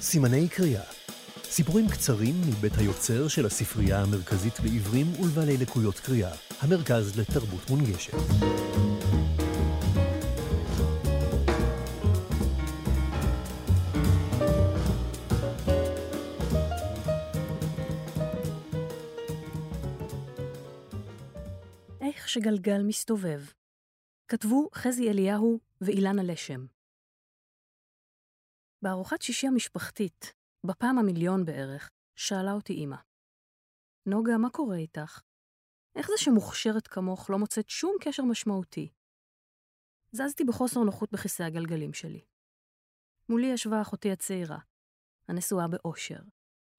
סימני קריאה סיפורים קצרים מבית היוצר של הספרייה המרכזית לעיוורים ולבעלי לקויות קריאה, המרכז לתרבות מונגשת. איך שגלגל מסתובב. כתבו חזי אליהו ואילנה לשם. בארוחת שישי המשפחתית, בפעם המיליון בערך, שאלה אותי אמא. נוגה, מה קורה איתך? איך זה שמוכשרת כמוך לא מוצאת שום קשר משמעותי? זזתי בחוסר נוחות בכיסא הגלגלים שלי. מולי ישבה אחותי הצעירה, הנשואה באושר,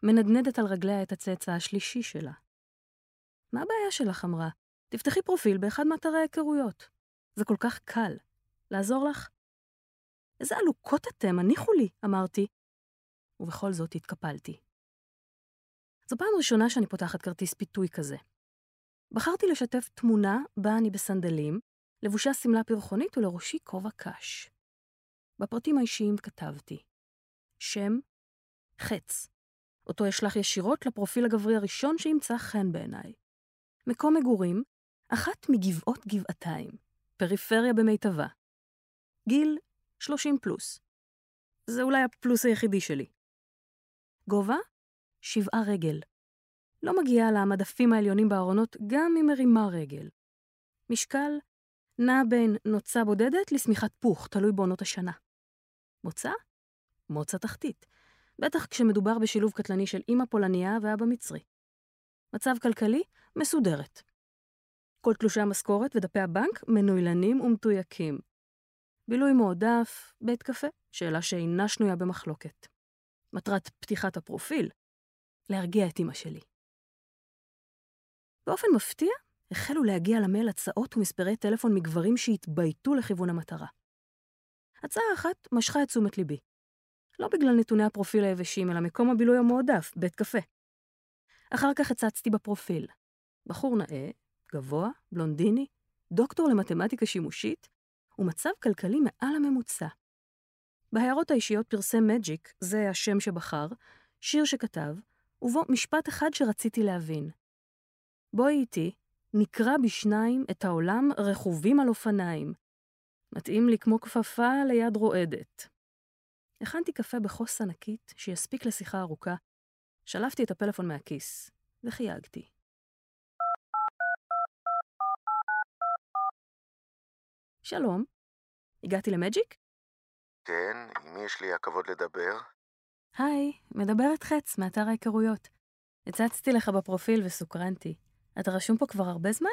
מנדנדת על רגליה את הצאצא השלישי שלה. מה הבעיה שלך? אמרה. תפתחי פרופיל באחד מאתרי ההיכרויות. זה כל כך קל. לעזור לך? איזה עלוקות אתם, הניחו לי, אמרתי. ובכל זאת התקפלתי. זו פעם ראשונה שאני פותחת כרטיס פיתוי כזה. בחרתי לשתף תמונה בה אני בסנדלים, לבושה שמלה פרחונית ולראשי כובע קש. בפרטים האישיים כתבתי שם, חץ. אותו אשלח ישירות לפרופיל הגברי הראשון שימצא חן בעיניי. מקום מגורים, אחת מגבעות גבעתיים, פריפריה במיטבה. גיל 30 פלוס. זה אולי הפלוס היחידי שלי. גובה? שבעה רגל. לא מגיעה למדפים העליונים בארונות גם אם מרימה רגל. משקל? נע בין נוצה בודדת לשמיכת פוך, תלוי בעונות השנה. מוצא? מוצא תחתית. בטח כשמדובר בשילוב קטלני של אמא פולניה ואבא מצרי. מצב כלכלי? מסודרת. כל תלושי המשכורת ודפי הבנק מנוילנים ומתויקים. בילוי מועדף, בית קפה, שאלה שאינה שנויה במחלוקת. מטרת פתיחת הפרופיל, להרגיע את אמא שלי. באופן מפתיע, החלו להגיע למייל הצעות ומספרי טלפון מגברים שהתבייתו לכיוון המטרה. הצעה אחת משכה את תשומת ליבי. לא בגלל נתוני הפרופיל היבשים, אלא מקום הבילוי המועדף, בית קפה. אחר כך הצצתי בפרופיל. בחור נאה, גבוה, בלונדיני, דוקטור למתמטיקה שימושית, ומצב כלכלי מעל הממוצע. בהערות האישיות פרסם מג'יק, זה השם שבחר, שיר שכתב, ובו משפט אחד שרציתי להבין. בואי איתי, נקרא בשניים את העולם רכובים על אופניים. מתאים לי כמו כפפה ליד רועדת. הכנתי קפה בכוס ענקית שיספיק לשיחה ארוכה, שלפתי את הפלאפון מהכיס וחייגתי. שלום, הגעתי למג'יק? כן, עם מי יש לי הכבוד לדבר? היי, מדברת חץ, מאתר ההיכרויות. הצצתי לך בפרופיל וסוקרנתי. אתה רשום פה כבר הרבה זמן?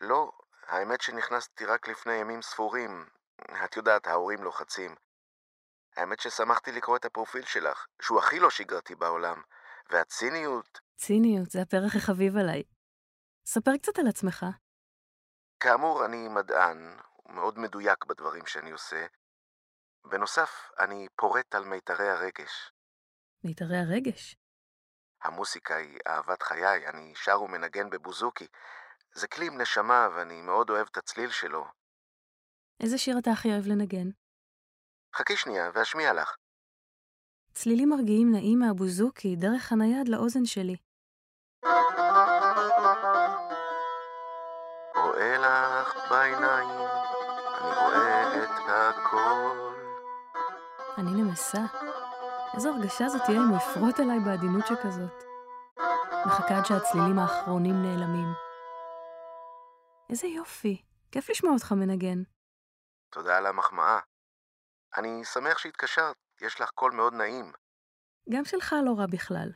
לא, האמת שנכנסתי רק לפני ימים ספורים. את יודעת, ההורים לוחצים. האמת ששמחתי לקרוא את הפרופיל שלך, שהוא הכי לא שגרתי בעולם. והציניות... ציניות, זה הפרח החביב עליי. ספר קצת על עצמך. כאמור, אני מדען, מאוד מדויק בדברים שאני עושה. בנוסף, אני פורט על מיתרי הרגש. מיתרי הרגש? המוסיקה היא אהבת חיי, אני שר ומנגן בבוזוקי. זה כלי עם נשמה, ואני מאוד אוהב את הצליל שלו. איזה שיר אתה הכי אוהב לנגן? חכי שנייה, ואשמיע לך. צלילים מרגיעים נעים מהבוזוקי דרך הנייד לאוזן שלי. רואה לך בעיניים, אני רואה את הכל. אני נמסה. איזו הרגשה זאת תהיה אם הוא יפרוט אליי בעדינות שכזאת. מחכה עד שהצלילים האחרונים נעלמים. איזה יופי, כיף לשמוע אותך מנגן. תודה על המחמאה. אני שמח שהתקשרת, יש לך קול מאוד נעים. גם שלך לא רע בכלל.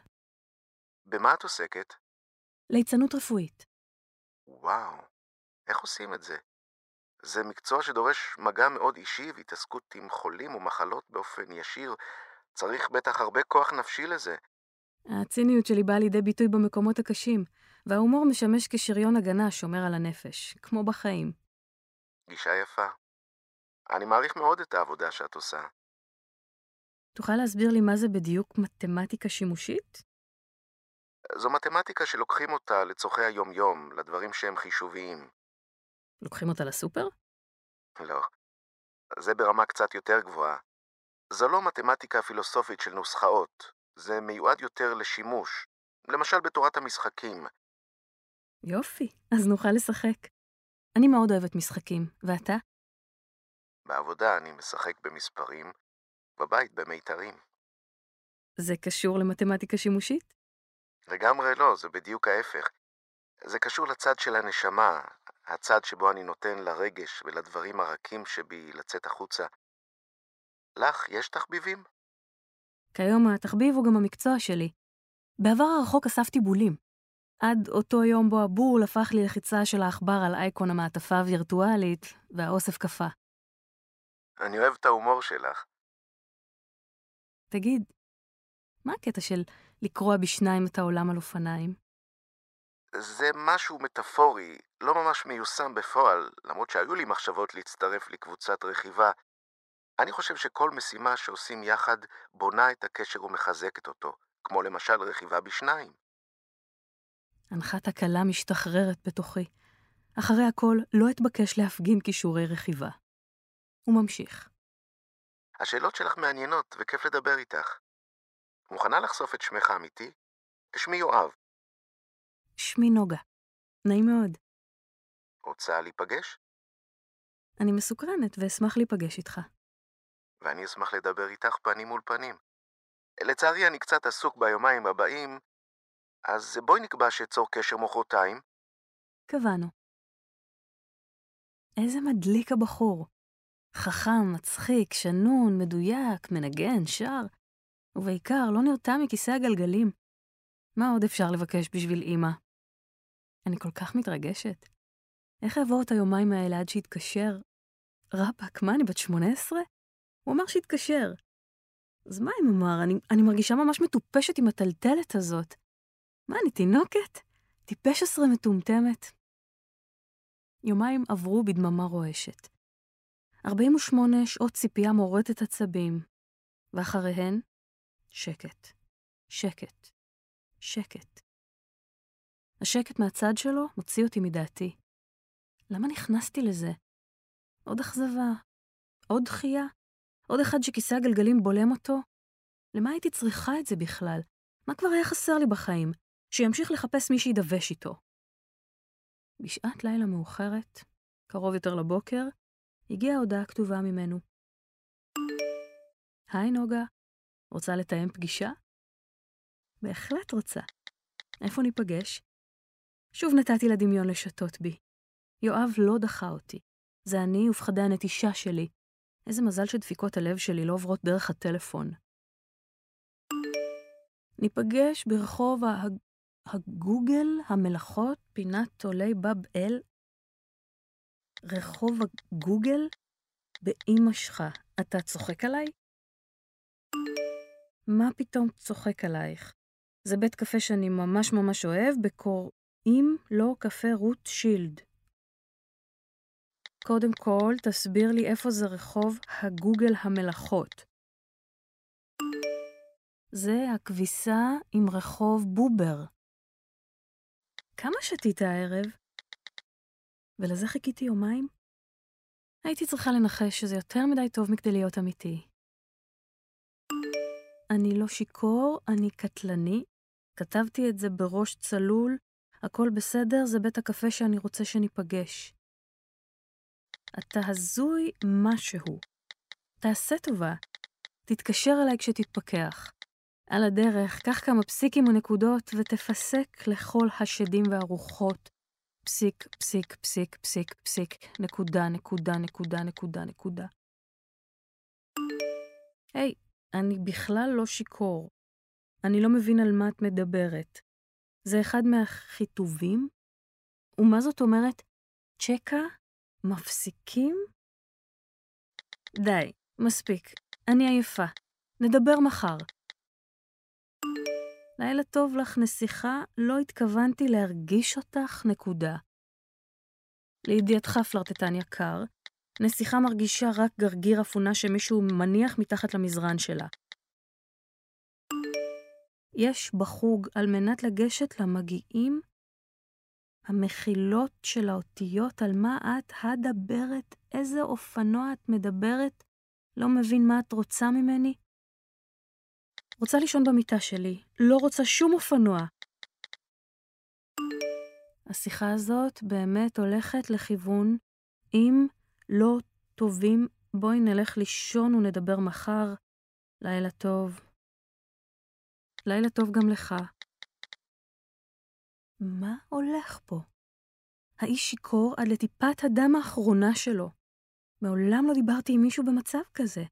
במה את עוסקת? ליצנות רפואית. וואו, איך עושים את זה? זה מקצוע שדורש מגע מאוד אישי והתעסקות עם חולים ומחלות באופן ישיר. צריך בטח הרבה כוח נפשי לזה. הציניות שלי באה לידי ביטוי במקומות הקשים, וההומור משמש כשריון הגנה שומר על הנפש, כמו בחיים. גישה יפה. אני מעריך מאוד את העבודה שאת עושה. תוכל להסביר לי מה זה בדיוק מתמטיקה שימושית? זו מתמטיקה שלוקחים אותה לצורכי היום-יום, לדברים שהם חישוביים. לוקחים אותה לסופר? לא. זה ברמה קצת יותר גבוהה. זו לא מתמטיקה פילוסופית של נוסחאות, זה מיועד יותר לשימוש, למשל בתורת המשחקים. יופי, אז נוכל לשחק. אני מאוד אוהבת משחקים, ואתה? בעבודה אני משחק במספרים, בבית במיתרים. זה קשור למתמטיקה שימושית? לגמרי לא, זה בדיוק ההפך. זה קשור לצד של הנשמה, הצד שבו אני נותן לרגש ולדברים הרכים שבי לצאת החוצה. לך יש תחביבים? כיום התחביב הוא גם המקצוע שלי. בעבר הרחוק אספתי בולים. עד אותו יום בו הבול הפך לי לחיצה של העכבר על אייקון המעטפה הווירטואלית, והאוסף קפא. אני אוהב את ההומור שלך. תגיד, מה הקטע של לקרוע בשניים את העולם על אופניים? זה משהו מטאפורי, לא ממש מיושם בפועל, למרות שהיו לי מחשבות להצטרף לקבוצת רכיבה. אני חושב שכל משימה שעושים יחד בונה את הקשר ומחזקת אותו, כמו למשל רכיבה בשניים. הנחת הקלה משתחררת בתוכי. אחרי הכל, לא אתבקש להפגין כישורי רכיבה. הוא ממשיך. השאלות שלך מעניינות וכיף לדבר איתך. מוכנה לחשוף את שמך האמיתי? שמי יואב. שמי נוגה. נעים מאוד. רוצה להיפגש? אני מסוקרנת ואשמח להיפגש איתך. ואני אשמח לדבר איתך פנים מול פנים. לצערי אני קצת עסוק ביומיים הבאים, אז בואי נקבע שאצור קשר מחרתיים. קבענו. איזה מדליק הבחור. חכם, מצחיק, שנון, מדויק, מנגן, שר, ובעיקר לא נרתע מכיסא הגלגלים. מה עוד אפשר לבקש בשביל אימא? אני כל כך מתרגשת. איך אעבור את היומיים האלה עד שיתקשר? רבאק, מה, אני בת 18? הוא אמר שיתקשר. אז מה אם אמר? אני, אני מרגישה ממש מטופשת עם הטלטלת הזאת. מה, אני תינוקת? טיפש עשרה מטומטמת. יומיים עברו בדממה רועשת. 48 שעות ציפייה מורטת עצבים, ואחריהן, שקט, שקט, שקט. השקט מהצד שלו מוציא אותי מדעתי. למה נכנסתי לזה? עוד אכזבה, עוד דחייה, עוד אחד שכיסא הגלגלים בולם אותו? למה הייתי צריכה את זה בכלל? מה כבר היה חסר לי בחיים? שימשיך לחפש מי שידווש איתו. בשעת לילה מאוחרת, קרוב יותר לבוקר, הגיעה הודעה כתובה ממנו. היי נוגה, רוצה לתאם פגישה? בהחלט רוצה. איפה ניפגש? שוב נתתי לדמיון לשתות בי. יואב לא דחה אותי. זה אני ופחדי הנטישה שלי. איזה מזל שדפיקות הלב שלי לא עוברות דרך הטלפון. ניפגש ברחוב הגוגל, המלאכות, פינת עולי בב אל, רחוב הגוגל, באימא שלך. אתה צוחק עליי? מה פתאום צוחק עלייך? זה בית קפה שאני ממש ממש אוהב, בקוראים לו קפה רות שילד. קודם כל, תסביר לי איפה זה רחוב הגוגל המלאכות. זה הכביסה עם רחוב בובר. כמה שתית הערב? ולזה חיכיתי יומיים? הייתי צריכה לנחש שזה יותר מדי טוב מכדי להיות אמיתי. אני לא שיכור, אני קטלני. כתבתי את זה בראש צלול, הכל בסדר, זה בית הקפה שאני רוצה שניפגש. אתה הזוי משהו. תעשה טובה. תתקשר אליי כשתתפכח. על הדרך, קח כמה פסיקים ונקודות ותפסק לכל השדים והרוחות. פסיק, פסיק, פסיק, פסיק, פסיק, נקודה, נקודה, נקודה, נקודה, נקודה. היי, אני בכלל לא שיכור. אני לא מבין על מה את מדברת. זה אחד מהחיטובים? ומה זאת אומרת? צ'קה? מפסיקים? די, מספיק. אני עייפה. נדבר מחר. לילה טוב לך, נסיכה, לא התכוונתי להרגיש אותך, נקודה. לידיעתך, פלרטטן יקר, נסיכה מרגישה רק גרגיר אפונה שמישהו מניח מתחת למזרן שלה. יש בחוג על מנת לגשת למגיעים המחילות של האותיות על מה את הדברת, איזה אופנוע את מדברת, לא מבין מה את רוצה ממני? רוצה לישון במיטה שלי, לא רוצה שום אופנוע. השיחה הזאת באמת הולכת לכיוון, אם לא טובים, בואי נלך לישון ונדבר מחר. לילה טוב. לילה טוב גם לך. מה הולך פה? האיש שיכור עד לטיפת הדם האחרונה שלו. מעולם לא דיברתי עם מישהו במצב כזה.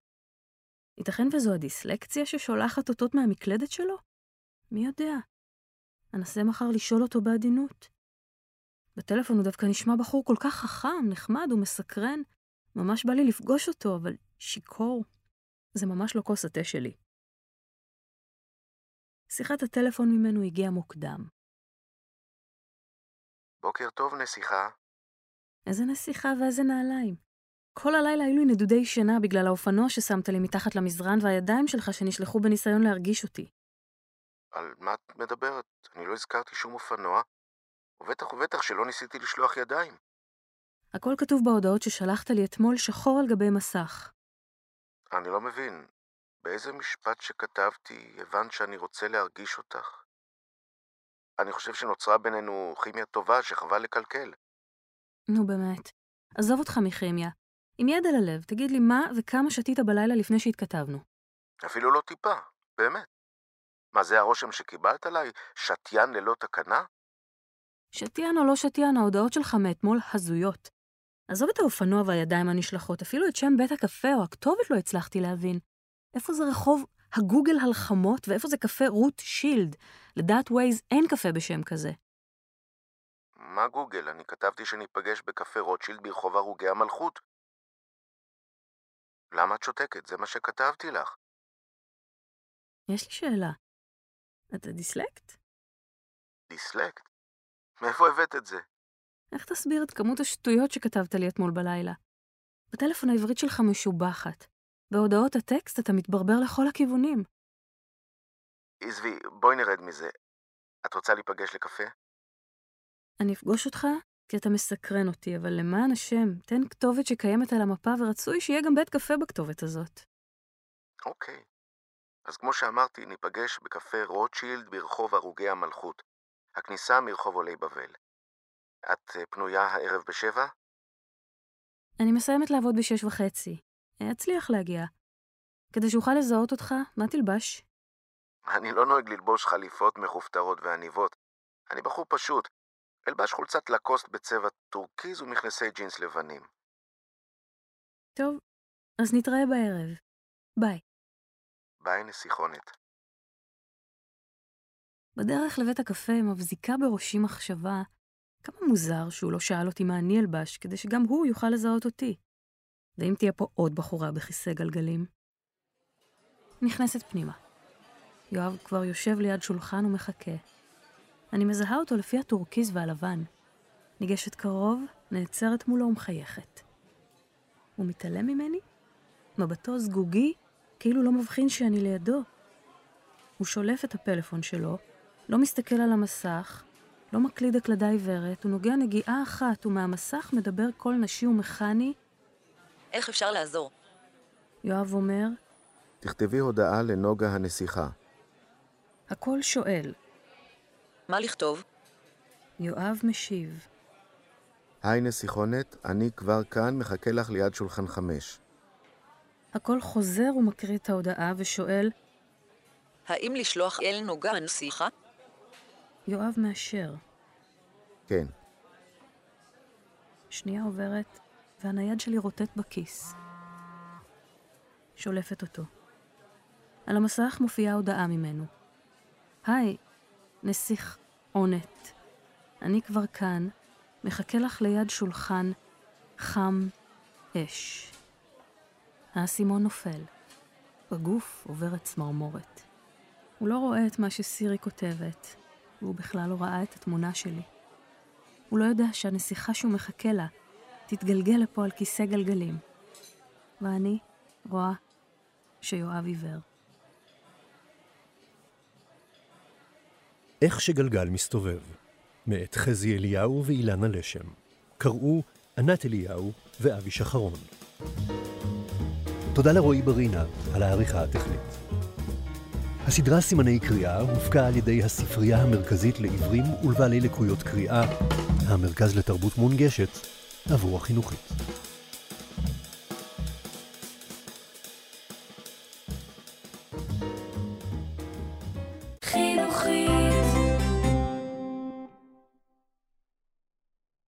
ייתכן וזו הדיסלקציה ששולחת אותות מהמקלדת שלו? מי יודע? אנסה מחר לשאול אותו בעדינות. בטלפון הוא דווקא נשמע בחור כל כך חכם, נחמד ומסקרן. ממש בא לי לפגוש אותו, אבל שיכור. זה ממש לא כוס התה שלי. שיחת הטלפון ממנו הגיעה מוקדם. בוקר טוב, נסיכה. איזה נסיכה ואיזה נעליים. כל הלילה היו לי נדודי שינה בגלל האופנוע ששמת לי מתחת למזרן והידיים שלך שנשלחו בניסיון להרגיש אותי. על מה את מדברת? אני לא הזכרתי שום אופנוע, ובטח ובטח שלא ניסיתי לשלוח ידיים. הכל כתוב בהודעות ששלחת לי אתמול שחור על גבי מסך. אני לא מבין, באיזה משפט שכתבתי הבנת שאני רוצה להרגיש אותך? אני חושב שנוצרה בינינו כימיה טובה שחבל לקלקל. נו באמת. עזוב אותך מכימיה. עם יד על הלב, תגיד לי מה וכמה שתית בלילה לפני שהתכתבנו. אפילו לא טיפה, באמת. מה, זה הרושם שקיבלת עליי? שתיין ללא תקנה? שתיין או לא שתיין, ההודעות שלך מאתמול הזויות. עזוב את האופנוע והידיים הנשלחות, אפילו את שם בית הקפה או הכתובת לא הצלחתי להבין. איפה זה רחוב הגוגל הלחמות ואיפה זה קפה רות שילד? לדעת ווייז אין קפה בשם כזה. מה גוגל? אני כתבתי שניפגש בקפה רוטשילד ברחוב הרוגי המלכות. למה את שותקת? זה מה שכתבתי לך. יש לי שאלה. אתה דיסלקט? דיסלקט? מאיפה הבאת את זה? איך תסביר את כמות השטויות שכתבת לי אתמול בלילה? בטלפון העברית שלך משובחת. בהודעות הטקסט אתה מתברבר לכל הכיוונים. עזבי, בואי נרד מזה. את רוצה להיפגש לקפה? אני אפגוש אותך כי אתה מסקרן אותי, אבל למען השם, תן כתובת שקיימת על המפה ורצוי שיהיה גם בית קפה בכתובת הזאת. אוקיי. אז כמו שאמרתי, ניפגש בקפה רוטשילד ברחוב הרוגי המלכות. הכניסה מרחוב עולי בבל. את אה, פנויה הערב בשבע? אני מסיימת לעבוד בשש וחצי. אצליח להגיע. כדי שאוכל לזהות אותך, מה תלבש? אני לא נוהג ללבוש חליפות מכופתרות ועניבות. אני בחור פשוט. אלבש חולצת לקוסט בצבע טורקיז ומכנסי ג'ינס לבנים. טוב, אז נתראה בערב. ביי. ביי, נסיכונת. בדרך לבית הקפה מבזיקה בראשי מחשבה כמה מוזר שהוא לא שאל אותי מה אני אלבש, כדי שגם הוא יוכל לזהות אותי. ואם תהיה פה עוד בחורה בכיסא גלגלים? נכנסת פנימה. יואב כבר יושב ליד שולחן ומחכה. אני מזהה אותו לפי הטורקיז והלבן. ניגשת קרוב, נעצרת מולו ומחייכת. הוא מתעלם ממני? מבטו זגוגי, כאילו לא מבחין שאני לידו. הוא שולף את הפלאפון שלו, לא מסתכל על המסך, לא מקליד הקלדה עיוורת, הוא נוגע נגיעה אחת, ומהמסך מדבר קול נשי ומכני. איך אפשר לעזור? יואב אומר, תכתבי הודעה לנוגה הנסיכה. הקול שואל. מה לכתוב? יואב משיב. היי נסיכונת, אני כבר כאן, מחכה לך ליד שולחן חמש. הקול חוזר ומקריא את ההודעה ושואל, האם לשלוח אל נוגה הנסיכה? יואב מאשר. כן. שנייה עוברת, והנייד שלי רוטט בכיס. שולפת אותו. על המסך מופיעה הודעה ממנו. היי, נסיך עונת. אני כבר כאן, מחכה לך ליד שולחן חם אש. האסימון נופל. בגוף עוברת צמרמורת. הוא לא רואה את מה שסירי כותבת, והוא בכלל לא ראה את התמונה שלי. הוא לא יודע שהנסיכה שהוא מחכה לה תתגלגל לפה על כיסא גלגלים. ואני רואה שיואב עיוור. איך שגלגל מסתובב, מאת חזי אליהו ואילנה לשם. קראו ענת אליהו ואבי שחרון. תודה לרועי ברינה על העריכה הטכנית. הסדרה סימני קריאה הופקה על ידי הספרייה המרכזית לעיוורים ולבעלי לקויות קריאה, המרכז לתרבות מונגשת, en volgende.